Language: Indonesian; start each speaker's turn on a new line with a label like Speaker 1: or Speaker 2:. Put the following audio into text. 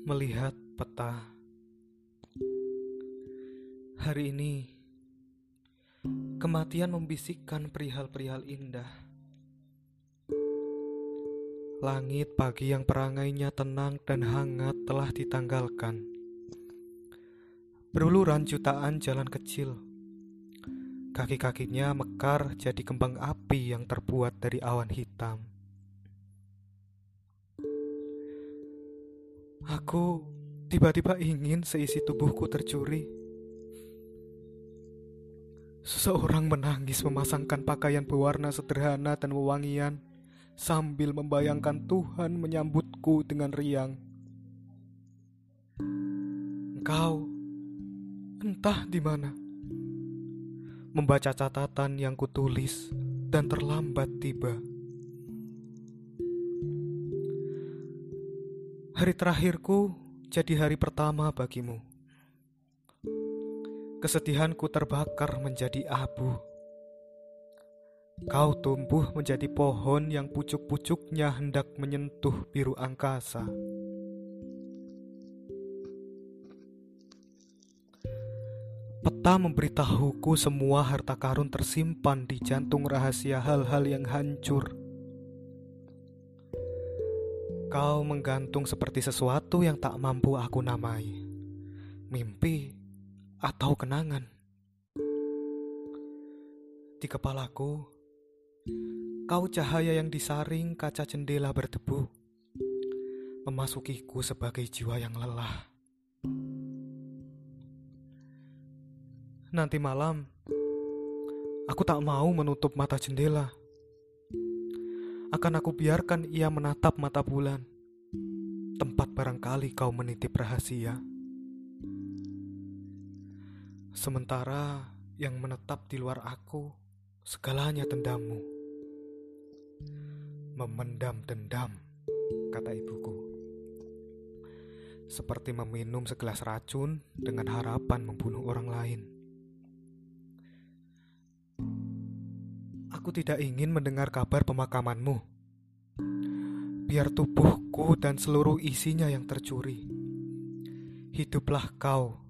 Speaker 1: melihat peta. Hari ini, kematian membisikkan perihal-perihal indah. Langit pagi yang perangainya tenang dan hangat telah ditanggalkan. Beruluran jutaan jalan kecil. Kaki-kakinya mekar jadi kembang api yang terbuat dari awan hitam. Aku tiba-tiba ingin seisi tubuhku tercuri. Seseorang menangis memasangkan pakaian berwarna sederhana dan wewangian sambil membayangkan Tuhan menyambutku dengan riang. Engkau entah di mana. Membaca catatan yang kutulis dan terlambat tiba. Hari terakhirku jadi hari pertama bagimu. Kesedihanku terbakar menjadi abu. Kau tumbuh menjadi pohon yang pucuk-pucuknya hendak menyentuh biru angkasa. Peta memberitahuku semua harta karun tersimpan di jantung rahasia hal-hal yang hancur Kau menggantung seperti sesuatu yang tak mampu aku namai. Mimpi atau kenangan. Di kepalaku, kau cahaya yang disaring kaca jendela berdebu, memasukiku sebagai jiwa yang lelah. Nanti malam, aku tak mau menutup mata jendela akan aku biarkan ia menatap mata bulan. Tempat barangkali kau menitip rahasia. Sementara yang menetap di luar aku, segalanya dendammu. Memendam dendam, kata ibuku. Seperti meminum segelas racun dengan harapan membunuh orang lain. Aku tidak ingin mendengar kabar pemakamanmu. Biar tubuhku dan seluruh isinya yang tercuri. Hiduplah kau